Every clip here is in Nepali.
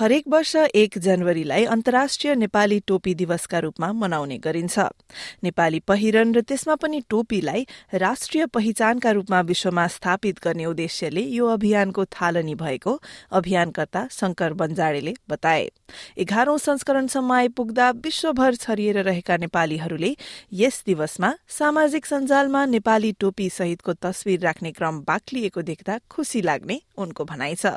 हरेक वर्ष एक जनवरीलाई अन्तर्राष्ट्रिय नेपाली टोपी दिवसका रूपमा मनाउने गरिन्छ। नेपाली पहिरन र त्यसमा पनि टोपीलाई राष्ट्रिय पहिचानका रूपमा विश्वमा स्थापित गर्ने उद्देश्यले यो अभियानको थालनी भएको अभियानकर्ता शंकर बन्जाडेले बताए। एघारौं संस्करणसम्म आइपुग्दा विश्वभर छरिएर रहेका नेपालीहरूले यस दिवसमा सामाजिक सञ्जालमा नेपाली टोपी सहितको तस्विर राख्ने क्रम बाक्लिएको देख्दा खुशी लाग्ने उनको भनाइ छ।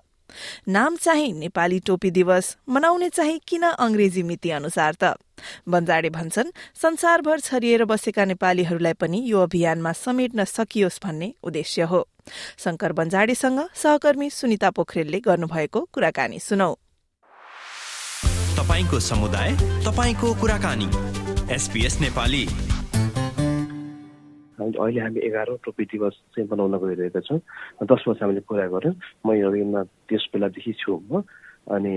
नाम चाहिँ नेपाली टोपी दिवस मनाउने चाहिँ किन अंग्रेजी मिति अनुसार त? बन्जाडे भन्छन् संसारभर छरिएर बसेका नेपालीहरूलाई पनि यो अभियानमा समेट्न सकियोस् भन्ने उद्देश्य हो। शंकर बन्जाडेसँग सहकर्मी सुनिता पोखरेलले गर्नुभएको कुराकानी सुनौ। तपाईँको समुदाय तपाईँको कुराकानी। एसपीएस नेपाली। अहिले हामी एघारौँ टोपी दिवस चाहिँ मनाउन गइरहेका छौँ। दस वर्ष हामीले पुरा गऱ्यौँ। म यो त्यस बेलादेखि छु म। अनि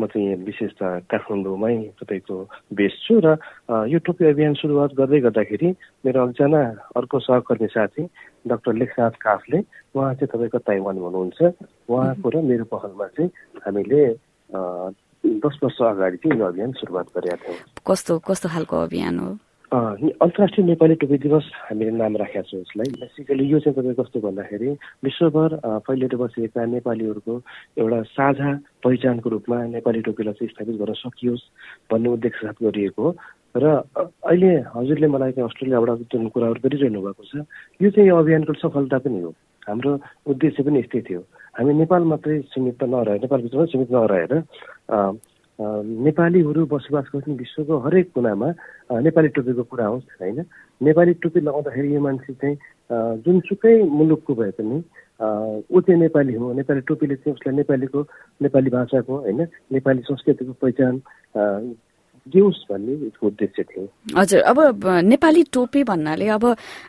म चाहिँ विशेष त काठमाडौँमै तपाईँको बेस छु र यो टोपी अभियान सुरुवात गर्दै गर्दाखेरि मेरो एकजना अर्को सहकर्मी साथी डाक्टर लेखनाथ काफले उहाँ चाहिँ तपाईँको ताइवान हुनुहुन्छ। उहाँको र मेरो पहलमा चाहिँ हामीले दस वर्ष अगाडि चाहिँ यो अभियान सुरुवात गरेका थियौँ। कस्तो कस्तो खालको अभियान हो? अन्तर्राष्ट्रिय नेपाली टोपी दिवस हामीले नाम राखेका छौँ यसलाई। बेसिकली यो चाहिँ तपाईँ कस्तो भन्दाखेरि विश्वभर फैलिएर बसेका नेपालीहरूको एउटा साझा पहिचानको रूपमा नेपाली टोपीलाई चाहिँ स्थापित गर्न सकियोस् भन्ने उद्देश्य साथ गरिएको हो। र अहिले हजुरले मलाई चाहिँ अस्ट्रेलियाबाट जुन कुराहरू गरिरहनु भएको छ यो चाहिँ यो अभियानको सफलता पनि हो। हाम्रो उद्देश्य पनि यस्तै थियो। हामी नेपाल मात्रै सीमित नरहेर नेपालभित्र सीमित नरहेर नेपालीहरू बसोबास गर्ने विश्वको हरेक कुनामा नेपाली टोपीको कुरा होस् होइन? नेपाली टोपी लगाउँदाखेरि यो मान्छे चाहिँ जुनसुकै मुलुकको भए पनि ऊ चाहिँ नेपाली हो। नेपाली टोपीले चाहिँ उसलाई नेपालीको नेपाली भाषाको होइन? नेपाली संस्कृतिको पहिचान दियोस् भन्ने यसको उद्देश्य थियो। हजुर अब नेपाली टोपी भन्नाले अब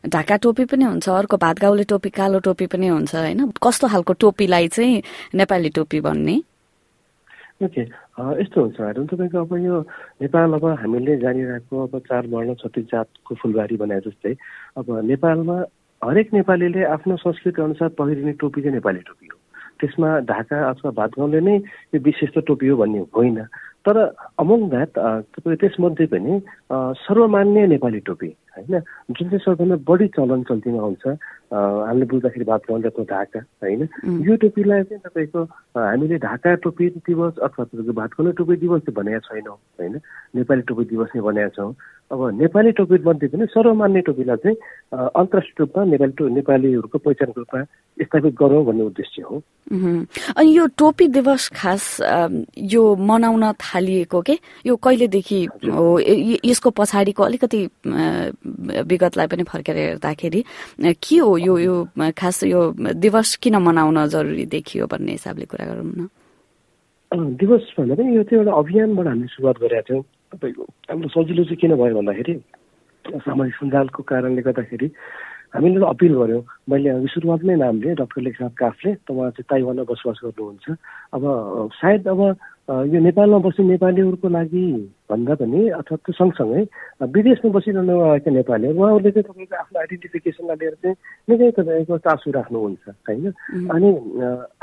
ढाका टोपी पनि हुन्छ अर्को भातगाउले टोपी कालो टोपी पनि हुन्छ होइन? कस्तो खालको टोपीलाई चाहिँ नेपाली टोपी भन्ने? ओके यस्तो हुन्छ म्याडम तपाईँको अब यो नेपाल अब हामीले जानिरहेको अब चार वर्ण छत्तिस जातको फुलबारी बनाए जस्तै अब नेपालमा हरेक नेपालीले आफ्नो संस्कृति अनुसार पहिरिने टोपी चाहिँ नेपाली टोपी हो। त्यसमा ढाका अथवा भातगाउँले नै यो विशेष टोपी हो भन्ने होइन। तर अमङ द्याट तपाईँ त्यसमध्ये पनि सर्वमान्य नेपाली टोपी। होइन? जुन चाहिँ सबैभन्दा बढी चलन चल्तीमा आउँछ हामीले बुझ्दाखेरि भात गाउँदाको ढाका होइन? यो टोपीलाई चाहिँ तपाईँको हामीले ढाका टोपी दिवस अथवा तपाईँको भातखोला टोपी दिवस चाहिँ भनेका छैनौँ होइन? नेपाली टोपी दिवस नै भनेका छौँ। अब नेपाली टोपी मध्ये पनि सर्वमान्य टोपीलाई चाहिँ अन्तर्राष्ट्रिय रूपमा नेपाली टो नेपालीहरूको पहिचानको रूपमा स्थापित गरौँ भन्ने उद्देश्य हो। अनि यो टोपी दिवस खास यो मनाउन थालिएको के? यो कहिलेदेखि हो? यसको पछाडिको अलिकति विगतलाई पनि फर्केर हेर्दाखेरि के हो यो यो खास यो दिवस किन मनाउन जरुरी देखियो भन्ने हिसाबले कुरा गरौँ न? दिवस पनि यो चाहिँ एउटा अभियानबाट हामीले सुरुवात गरेका थियौँ। तपाईँको हाम्रो सजिलो चाहिँ किन भयो भन्दाखेरि सामाजिक सञ्जालको कारणले गर्दाखेरि हामीले अपिल गऱ्यौँ मैले सुरुवातमै नाम लिएँ डक्टर लेखनाथ काफले त उहाँ चाहिँ ताइवानमा बसोबास गर्नुहुन्छ। अब सायद अब यो नेपालमा बस्ने नेपालीहरूको लागि भन्दा पनि अथवा त्यो सँगसँगै विदेशमा बसिरहनु भएका नेपालीहरू उहाँहरूले चाहिँ तपाईँको आफ्नो आइडेन्टिफिकेसनलाई लिएर चाहिँ निकै तपाईँको चासो राख्नुहुन्छ होइन? अनि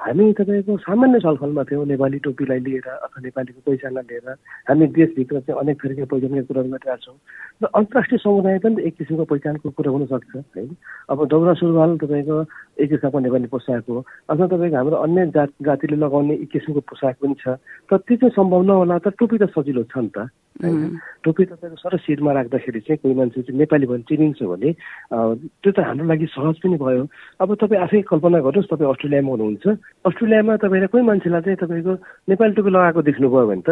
हामी तपाईँको सामान्य छलफलमा थियौँ नेपाली टोपीलाई लिएर अथवा नेपालीको पहिचानलाई लिएर हामी देशभित्र चाहिँ अनेक थरीका पहिचानका कुराहरू गरिरहेका छौँ। र अन्तर्राष्ट्रिय समुदाय पनि एक किसिमको पहिचानको कुरा हुनसक्छ होइन? अब दौरा सुरुवाल तपाईँको एक किसिमको नेपाली पोसाक हो अथवा तपाईँको हाम्रो अन्य जात जातिले लगाउने एक किसिमको पोसाक पनि छ। त्यो चाहिँ सम्भव नहोला त टोपी त सजिलो छ नि त होइन? टोपी तपाईँको सर शिरमा राख्दाखेरि चाहिँ कोही मान्छे चाहिँ नेपाली भने चिनिन्छ भने त्यो त हाम्रो लागि सहज पनि भयो। अब तपाईँ आफै कल्पना गर्नुहोस् तपाईँ अस्ट्रेलियामा हुनुहुन्छ। अस्ट्रेलियामा तपाईँले कोही मान्छेलाई चाहिँ तपाईँको नेपाली टोपी लगाएको देख्नुभयो भने त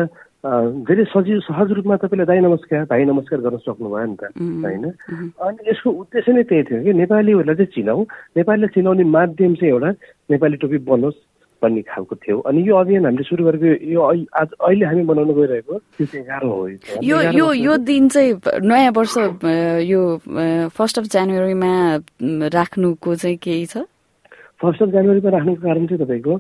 धेरै सजिलो सहज रूपमा तपाईँले दाई नमस्कार भाइ नमस्कार गर्न सक्नुभयो नि त होइन? अनि यसको उद्देश्य नै त्यही थियो कि नेपालीहरूलाई चाहिँ चिनाउँ। नेपालीलाई चिनाउने माध्यम चाहिँ एउटा नेपाली टोपी बनोस्। भन्ने खालको थियो। अनि यो अभियान हामीले सुरु गरेको यो आज अहिले हामी बनाउन गइरहेको त्यो चाहिँ एघारौँ हो यो यो यो दिन चाहिँ नयाँ वर्ष यो फर्स्ट अफ जनवरीमा राख्नुको चाहिँ केही छ? फर्स्ट अफ जनवरीमा राख्नुको कारण चाहिँ तपाईँको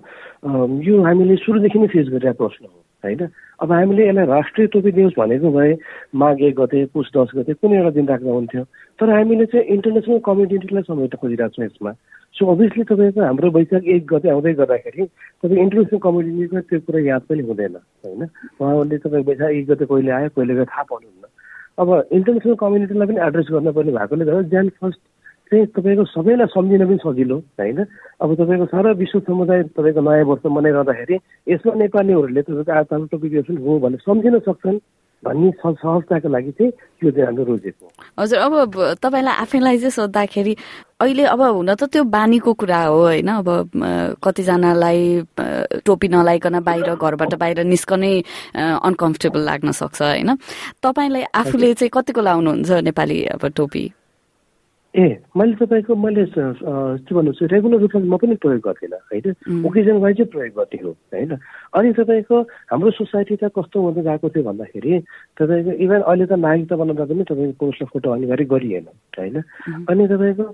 यो हामीले सुरुदेखि नै फेस गरिरहेको प्रश्न हो। होइन? अब हामीले यसलाई राष्ट्रिय टोपी दियोस् भनेको भए माघ एक गते पुस दस गते कुनै एउटा दिन राख्दा हुन्थ्यो। तर हामीले चाहिँ इन्टरनेसनल कम्युनिटीलाई समेत खोजिरहेको छौँ यसमा सो अभियसली तपाईँको हाम्रो वैशाख एक गते आउँदै गर्दाखेरि तपाईँ इन्टरनेसनल कम्युनिटीको त्यो कुरा याद पनि हुँदैन होइन? उहाँहरूले तपाईँ वैशाख एक गते कहिले आयो कहिले गए थाहा पाउनुहुन्न। अब इन्टरनेसनल कम्युनिटीलाई पनि एड्रेस गर्नुपर्ने भएकोले गर्दा जान फर्स्ट चाहिँ तपाईँको सबैलाई सम्झिन पनि सजिलो होइन? अब तपाईँको सारा विश्व समुदाय तपाईँको नयाँ वर्ष मनाइरहँदाखेरि यसमा नेपालीहरूले तपाईँको आज टोपी दिवस पनि हो भनेर सम्झिन सक्छन् भन्ने सहजताको लागि चाहिँ त्यो चाहिँ हाम्रो रोजेको हजुर अब तपाईँलाई आफैलाई चाहिँ सोद्धाखेरि अहिले अब हुन त त्यो बानीको कुरा हो होइन? अब कतिजनालाई टोपी नलाइकन बाहिर घरबाट बाहिर निस्कनै अनकम्फर्टेबल लाग्न सक्छ होइन? तपाईँलाई आफूले चाहिँ कतिको लाउनुहुन्छ नेपाली अब टोपी? ए मैले तपाईँको मैले के भन्नु चाहिँ रेगुलर रूपमा म पनि प्रयोग गर्दिनँ होइन? ओकेजन वाइज प्रयोग गर्थेँ हो होइन? अनि तपाईँको हाम्रो सोसाइटी त कस्तो हुँदै गएको थियो भन्दाखेरि तपाईँको इभन अहिले त नागरिकता बनाउँदा पनि तपाईँको पुरुषलाई फोटो अनिवार्य गरिएन होइन? अनि तपाईँको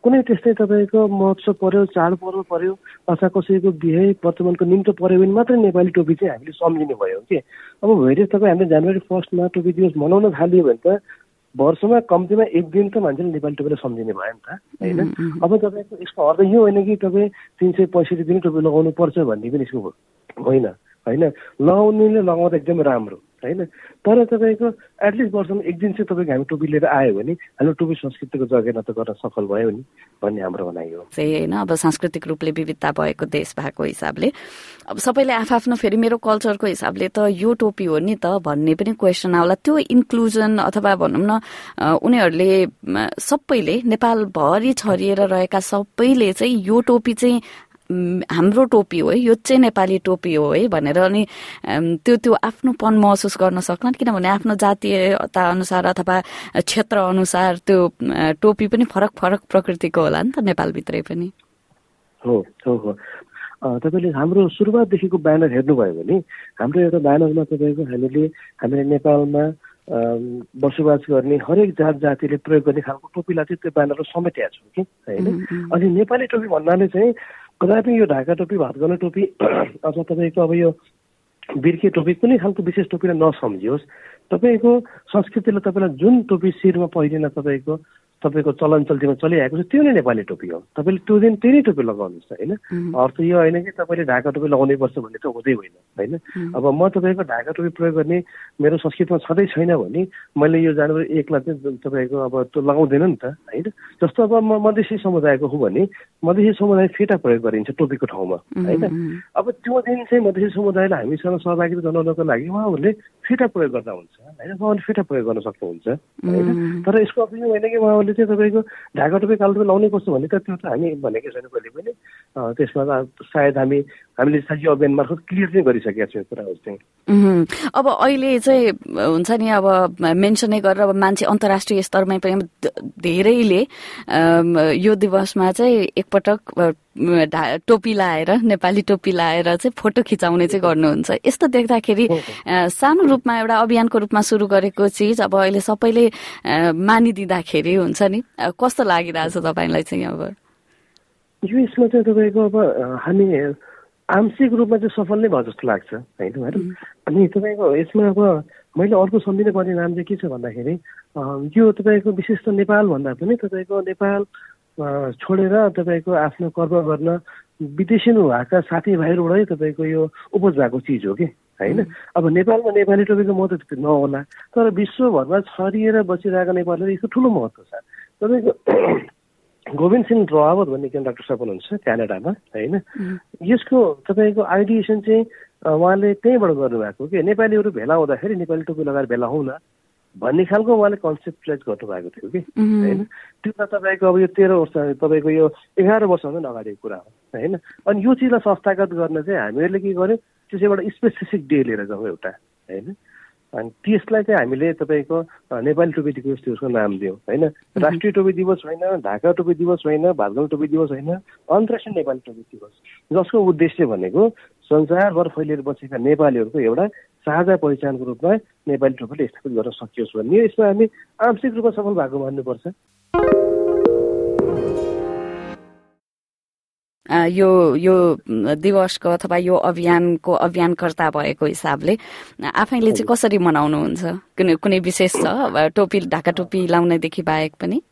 कुनै त्यस्तै तपाईँको महोत्सव पऱ्यो चाडपर्व पऱ्यो अथवा कसैको बिहे वर्तमानको निम्तो पऱ्यो भने मात्रै नेपाली टोपी चाहिँ हामीले सम्झिने भयो कि अब भइरहेको तपाईँ हामीले जनवरी फर्स्टमा टोपी दिवस मनाउन थाल्यो भने त वर्षमा कम्तीमा एक दिन त मान्छेले नेपाली टोपीलाई सम्झिने भयो नि त होइन? अब तपाईँको यसको अर्थ यो होइन कि तपाईँ तिन सय पैँसठी दिन टोपी लगाउनु पर्छ भन्ने पनि यसको होइन होइन? लगाउनेले लगाउँदा एकदमै राम्रो। होइन? तर तपाईँको एटलिस्ट वर्षमा एक दिन चाहिँ तपाईँको हामी टोपी लिएर आयो भने हाम्रो टोपी संस्कृतिको जगेर्ना त गर्न सफल भयो नि भन्ने हाम्रो भनाइ हो। चाहिँ होइन अब सांस्कृतिक रूपले विविधता भएको देश भएको हिसाबले अब सबैले आफआफ्नो फेरि मेरो कल्चरको हिसाबले त यो टोपी हो नि त भन्ने पनि क्वेसन आउला। त्यो इन्क्लुजन अथवा भनौँ न उनीहरूले सबैले नेपालभरि छरिएर रहेका सबैले चाहिँ यो टोपी चाहिँ हाम्रो टोपी हो है यो चाहिँ नेपाली टोपी हो है भनेर अनि त्यो त्यो आफ्नोपन महसुस गर्न सक्ला किनभने आफ्नो जातीयता अनुसार अथवा क्षेत्र अनुसार त्यो टोपी पनि फरक फरक प्रकृतिको होला नि त नेपालभित्रै पनि। हो हो हो। तपाईँले हाम्रो सुरुवातदेखिको ब्यानर हेर्नुभयो भने हाम्रो एउटा ब्यानरमा तपाईँको हामीले हामीले नेपालमा बसोबास गर्ने हरेक जात जातिले प्रयोग गर्ने खालको टोपीलाई चाहिँ त्यो ब्यानरमा समेटेका छौँ कि होइन? अनि नेपाली टोपी भन्नाले चाहिँ कदापि यो ढाका टोपी भातगला टोपी अथवा तपाईँको अब यो बिर्के टोपी कुनै खालको विशेष टोपीलाई नसम्झियोस्। तपाईँको संस्कृतिले तपाईँलाई जुन टोपी शिरमा पहिरिन तपाईँको तपाईँको चलन चल्तीमा चलिआएको छ त्यो नै नेपाली टोपी हो। तपाईँले त्यो दिन त्यही नै टोपी लगाउनुहोस् होइन? अर्थ यो होइन कि तपाईँले ढाका टोपी लगाउनै पर्छ भन्ने त हुँदै होइन होइन? अब म तपाईँको ढाका टोपी प्रयोग गर्ने मेरो संस्कृतिमा छँदै छैन भने मैले यो जनवरी एकलाई चाहिँ तपाईँको अब त्यो लगाउँदैन नि त होइन? जस्तो अब म मधेसी समुदायको हुँ भने मधेसी समुदाय फेटा प्रयोग गरिन्छ टोपीको ठाउँमा होइन? अब त्यो दिन चाहिँ मधेसी समुदायलाई हामीसँग सहभागिता जनाउनको लागि उहाँहरूले फेटा प्रयोग गर्दा हुन्छ होइन? उहाँले फेटा प्रयोग गर्न सक्नुहुन्छ होइन? तर यसको यो होइन कि उहाँहरूले चाहिँ तपाईँको ढाका टोपी कालो टोपी लाउनै पर्छ भने त त्यो त हामी भनेकै छैन कहिले पनि। त्यसमा त सायद हामी हामीले साझी अभियान मार्फत क्लियर चाहिँ गरिसकेका छौँ कुराहरू चाहिँ। अब अहिले चाहिँ हुन्छ नि अब मेन्सनै गरेर अब मान्छे अन्तर्राष्ट्रिय स्तरमै पनि धेरैले यो दिवसमा चाहिँ एकपटक टोपी लाएर नेपाली टोपी लाएर चाहिँ फोटो खिचाउने चाहिँ गर्नुहुन्छ। यस्तो देख्दाखेरि सानो रूपमा एउटा अभियानको रूपमा सुरु गरेको चिज अब अहिले सबैले मानिदिँदाखेरि हुन्छ नि। कस्तो लागिरहेछ तपाईँलाई चाहिँ अब? यो यसमा चाहिँ तपाईँको अब हामी आंशिक रूपमा चाहिँ सफल नै भयो जस्तो लाग्छ होइन अनि तपाईँको यसमा अब मैले अर्को सम्झिनु पर्ने नाम चाहिँ के छ भन्दाखेरि यो तपाईँको विशेष त नेपाल भन्दा पनि तपाईँको नेपाल छोडेर तपाईँको आफ्नो कर्म गर्न विदेशी भएका साथीभाइहरूबाटै तपाईँको यो उपज भएको चिज हो कि? होइन? अब नेपालमा नेपाली टोपीको महत्त्व नहोला तर विश्वभरमा छरिएर बसिरहेको नेपालीले यसको ठुलो महत्त्व छ। तपाईँको गोविन्द सिंह रावत भन्ने एकजना डाक्टर साहब हुनुहुन्छ क्यानाडामा होइन? यसको तपाईँको आइडिएसन चाहिँ उहाँले त्यहीँबाट गर्नुभएको कि? नेपालीहरू भेला हुँदाखेरि नेपाली टोपी लगाएर भेला हुन भन्ने खालको उहाँले कन्सेप्टलाइज गर्नुभएको थियो कि? होइन? त्यो त तपाईँको अब यो तेह्र वर्ष तपाईँको यो एघार वर्षभन्दा अगाडिको कुरा हो होइन? अनि यो चिजलाई संस्थागत गर्न चाहिँ हामीहरूले के गर्यौँ? त्यसैबाट स्पेसिफिक डे लिएर जाउँ एउटा होइन? अनि त्यसलाई चाहिँ हामीले तपाईँको नेपाली टोपी दिवस दिवसको नाम दियौँ होइन? राष्ट्रिय टोपी दिवस होइन ढाका टोपी दिवस होइन भातगल टोपी दिवस होइन अन्तर्राष्ट्रिय नेपाली टोपी दिवस। जसको उद्देश्य भनेको संसारभर फैलिएर बसेका नेपालीहरूको एउटा साझा पहिचानको रूपमा नेपाली टोपीले स्थापित गर्न सकियोस् भन्ने यसमा हामी आंशिक रूपमा सफल भएको मान्नुपर्छ। यो यो दिवसको अथवा यो अभियानको अभियानकर्ता भएको हिसाबले आफैले चाहिँ कसरी मनाउनुहुन्छ? कुनै कुनै विशेष छ? टोपी ढाका टोपी लाउनेदेखि बाहेक पनि?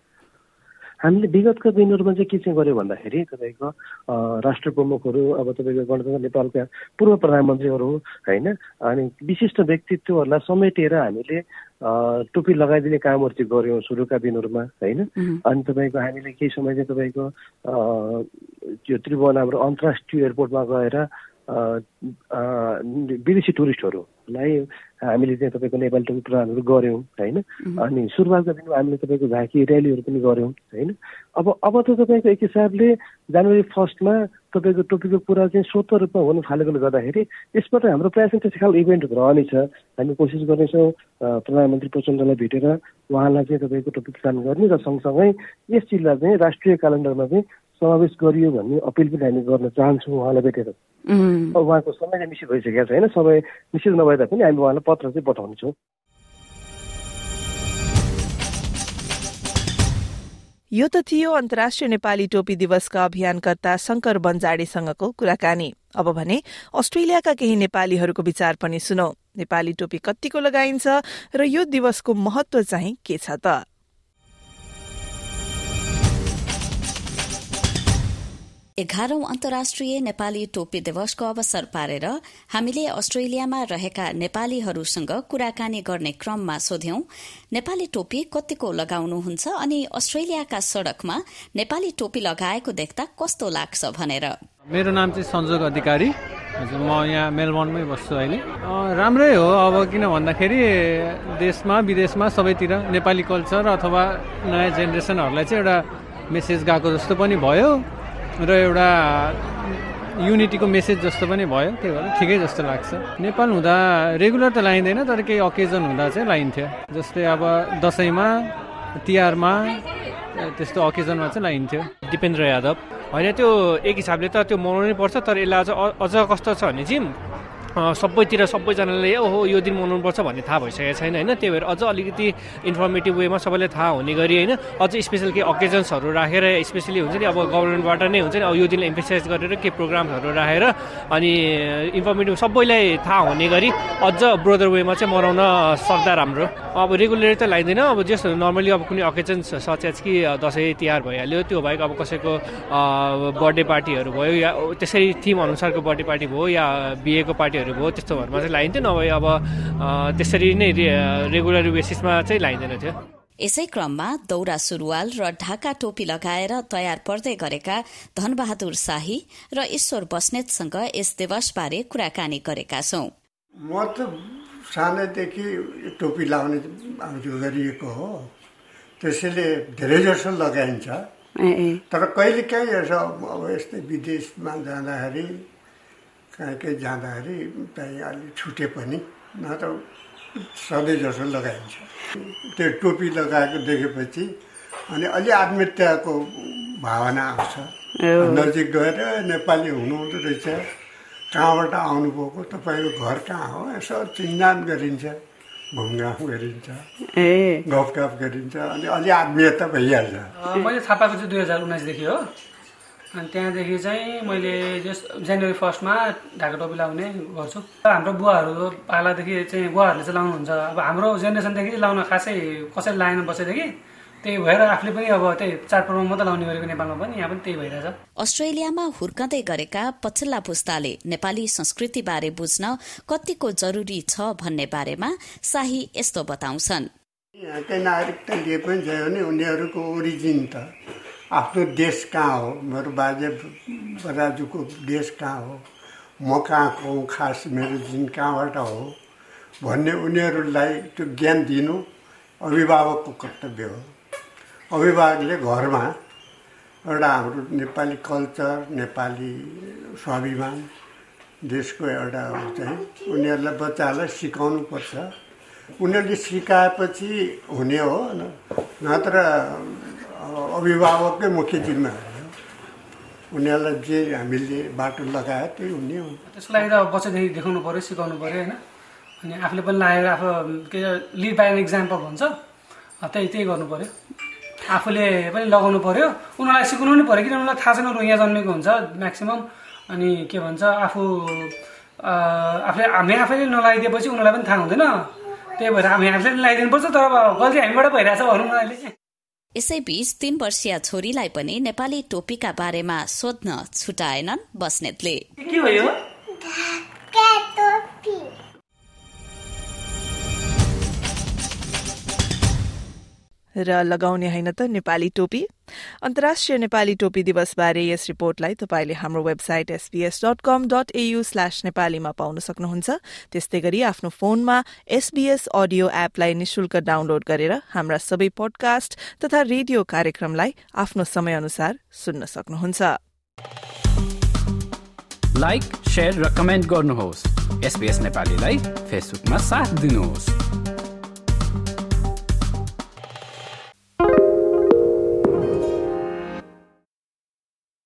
हामीले विगतका दिनहरूमा चाहिँ के चाहिँ गर्यो भन्दाखेरि तपाईँको राष्ट्र प्रमुखहरू अब तपाईँको गणतन्त्र नेपालका पूर्व प्रधानमन्त्रीहरू होइन अनि विशिष्ट व्यक्तित्वहरूलाई समेटेर हामीले टोपी लगाइदिने कामहरू चाहिँ गऱ्यौँ सुरुका दिनहरूमा होइन। अनि तपाईँको हामीले केही समय चाहिँ तपाईँको त्यो त्रिभुवन हाम्रो अन्तर्राष्ट्रिय एयरपोर्टमा गएर विदेशी टुरिस्टहरूलाई हामीले चाहिँ तपाईँको नेपाली टोपी प्रदानहरू गऱ्यौँ होइन अनि सुरुवातका दिनमा हामीले तपाईँको झाँकी र्यालीहरू पनि गऱ्यौँ होइन अब अब त तपाईँको एक हिसाबले जनवरी फर्स्टमा तपाईँको टोपीको कुरा चाहिँ स्वत रूपमा हुन थालेकोले गर्दाखेरि यसबाट हाम्रो प्रायः त्यस्तो खालको इभेन्टहरू रहनेछ हामी कोसिस गर्नेछौँ प्रधानमन्त्री प्रचण्डलाई भेटेर उहाँलाई चाहिँ तपाईँको टोपी प्रदान गर्ने र सँगसँगै यस चिजलाई चाहिँ राष्ट्रिय क्यालेन्डरमा चाहिँ समावेश गरियो भन्ने अपिल पनि हामी गर्न चाहन्छौँ उहाँलाई भेटेर उहाँको समय चाहिँ निश्चित भइसकेको छैन। समय निश्चित नभए तापनि हामी उहाँलाई पत्र चाहिँ पठाउनेछौँ। यो त थियो अन्तर्राष्ट्रिय नेपाली टोपी दिवसका अभियानकर्ता शंकर बन्जाडेसँगको कुराकानी। अब भने अस्ट्रेलियाका केही नेपालीहरूको विचार पनि सुनौ। नेपाली टोपी कतिको लगाइन्छ र यो दिवसको महत्व चाहिँ के छ त? एघारौं अन्तर्राष्ट्रिय नेपाली टोपी दिवसको अवसर पारेर हामीले अस्ट्रेलियामा रहेका नेपालीहरूसँग कुराकानी गर्ने क्रममा सोध्यौं नेपाली टोपी कतिको लगाउनुहुन्छ अनि अस्ट्रेलियाका सड़कमा नेपाली टोपी लगाएको देख्दा कस्तो लाग्छ भनेर। मेरो नाम चाहिँ संजोग अधिकारी। हजुर म यहाँ मेलबर्नमै बस्छु अहिले। राम्रै हो। अब किन भन्दाखेरि देशमा विदेशमा सबैतिर नेपाली कल्चर अथवा नयाँ जेनेरेसनहरूलाई चाहिँ एउटा मेसेज गएको जस्तो पनि भयो। र एउटा युनिटीको मेसेज जस्तो पनि भयो त्यही भएर ठिकै जस्तो लाग्छ। नेपाल हुँदा रेगुलर त लाइँदैन तर केही अकेजन हुँदा चाहिँ लाइन्थ्यो। जस्तै अब दसैँमा तिहारमा त्यस्तो अकेजनमा चाहिँ लाइन्थ्यो। दिपेन्द्र यादव। होइन त्यो एक हिसाबले त त्यो मनाउनै पर्छ तर यसलाई अझ अझ कस्तो छ भने चाहिँ सबैतिर सबैजनाले ओहो यो दिन मनाउनुपर्छ भन्ने थाहा भइसकेको छैन होइन? त्यही भएर अझ अलिकति इन्फर्मेटिभ वेमा सबैलाई थाहा हुने गरी होइन? अझ स्पेसल केही अकेजन्सहरू राखेर स्पेसली हुन्छ नि अब गभर्मेन्टबाट नै हुन्छ नि अब यो दिनलाई इम्फेसाइज गरेर केही प्रोग्रामहरू राखेर अनि इन्फर्मेटिभ सबैलाई थाहा हुने गरी अझ ब्रोदर वेमा चाहिँ मनाउन सक्दा राम्रो। अब रेगुलर त लाइँदैन अब जस्तो नर्मली अब कुनै अकेजन्स सचेज कि दसैँ तिहार भइहाल्यो त्यो बाहेक अब कसैको बर्थडे पार्टीहरू भयो या त्यसरी थिम अनुसारको बर्थडे पार्टी भयो या बिहेको पार्टीहरू भयो त्यस्तोहरूमा चाहिँ लाइन्थ्यो नभए अब त्यसरी नै रेगुलर बेसिसमा चाहिँ लाइँदैन थियो। यसै क्रममा दौरा सुरुवाल र ढाका टोपी लगाएर तयार पर्दै गरेका धनबहादुर शाही र ईश्वर बस्नेतसँग यस दिवसबारे कुराकानी गरेका छौं। म त सानैदेखि टोपी लाउने गरिएको हो। त्यसैले धेरै जसो लगाइन्छ। तर कहिले काहीँ यसो अब यस्तै विदेशमा जाँदाखेरि कहीँ कहीँ जाँदाखेरि चाहिँ अलि छुटे पनि नत्र सधैँ जसो लगाइन्छ। त्यो टोपी लगाएको देखेपछि अनि अलि आत्मीयताको भावना आउँछ। नजिक गएर नेपाली हुनुहुँदो रहेछ कहाँबाट आउनुभएको तपाईँको घर कहाँ हो यसो चिन्जान गरिन्छ घुमघाम गरिन्छ गफगाफ गरिन्छ अनि अलि आत्मीयता भइहाल्छ। मैले थाहा पाएको चाहिँ दुई हजार उन्नाइसदेखि हो। अनि त्यहाँदेखि चाहिँ मैले जस जनवरी फर्स्टमा ढाका टोपी लाउने गर्छु। हाम्रो बुवाहरू पालादेखि चाहिँ बुवाहरूले चाहिँ लाउनुहुन्छ। अब हाम्रो जेनेरेसनदेखि लाउन खासै कसैले लाएन बसेदेखि त्यही भएर आफूले पनि अब त्यही चाडपर्वमा मात्रै लाउने गरेको नेपालमा पनि यहाँ पनि त्यही भइरहेछ। अस्ट्रेलियामा हुर्कँदै गरेका पछिल्ला पुस्ताले नेपाली संस्कृति बारे बुझ्न कतिको जरुरी छ भन्ने बारेमा शाही यस्तो बताउँछन्। नागरिकता लिए पनि छ भने उनीहरूको ओरिजिन त। आफ्नो देश कहाँ हो? मेरो बाजे बराजुको देश कहाँ हो? म कहाँको हुँ खास मेरो जिन कहाँबाट हो? भन्ने उनीहरूलाई त्यो ज्ञान दिनु अभिभावकको कर्तव्य हो। अभिभावकले घरमा एउटा हाम्रो नेपाली कल्चर नेपाली स्वाभिमान देशको एउटा चाहिँ उनीहरूलाई बच्चाहरूलाई सिकाउनु पर्छ उनीहरूले सिकाएपछि हुने हो नत्र अभिभावककै मुख्य जिम्मेवारी हो। उनीहरूलाई जे हामीले बाटो लगायो त्यही हुने हो। लागि त बच्चादेखि देखाउनु पऱ्यो सिकाउनु पऱ्यो होइन? अनि आफूले पनि लागेर आफू के लिड बाई एन इक्जाम्पल भन्छ। त्यही त्यही गर्नु पऱ्यो आफूले पनि लगाउनु पर्यो। उनीहरूलाई सिकाउनु पनि पऱ्यो किनभने उनीहरूलाई थाहा छैन यहाँ जन्मेको हुन्छ म्याक्सिमम् अनि के भन्छ आफू आफूले हामी आफैले नलाइदिएपछि उनीहरूलाई पनि थाहा हुँदैन। त्यही भएर हामी आफूले लगाइदिनुपर्छ तर अब गल्ती हामीबाट भइरहेछ भनौँ न अहिले यसैबीच तीन वर्षीय छोरीलाई पनि नेपाली टोपीका बारेमा सोध्न छुटाएनन् बस्नेतले। र लगाउने होइन त नेपाली टोपी। अन्तर्राष्ट्रिय नेपाली टोपी दिवसबारे यस रिपोर्टलाई तपाईँले हाम्रो website SBS dot com dot AU slash नेपालीमा पाउन सक्नुहुन्छ। त्यस्तै गरी आफ्नो फोनमा एसबीएस अडियो एपलाई निशुल्क डाउनलोड गरेर हाम्रा सबै पोडकास्ट तथा रेडियो कार्यक्रमलाई आफ्नो समयअनुसार सुन्न सक्नुहुन्छ। लाइक र कमेन्ट गर्नुहोस्। नेपालीलाई फेसबुकमा साथ दिनुहोस्।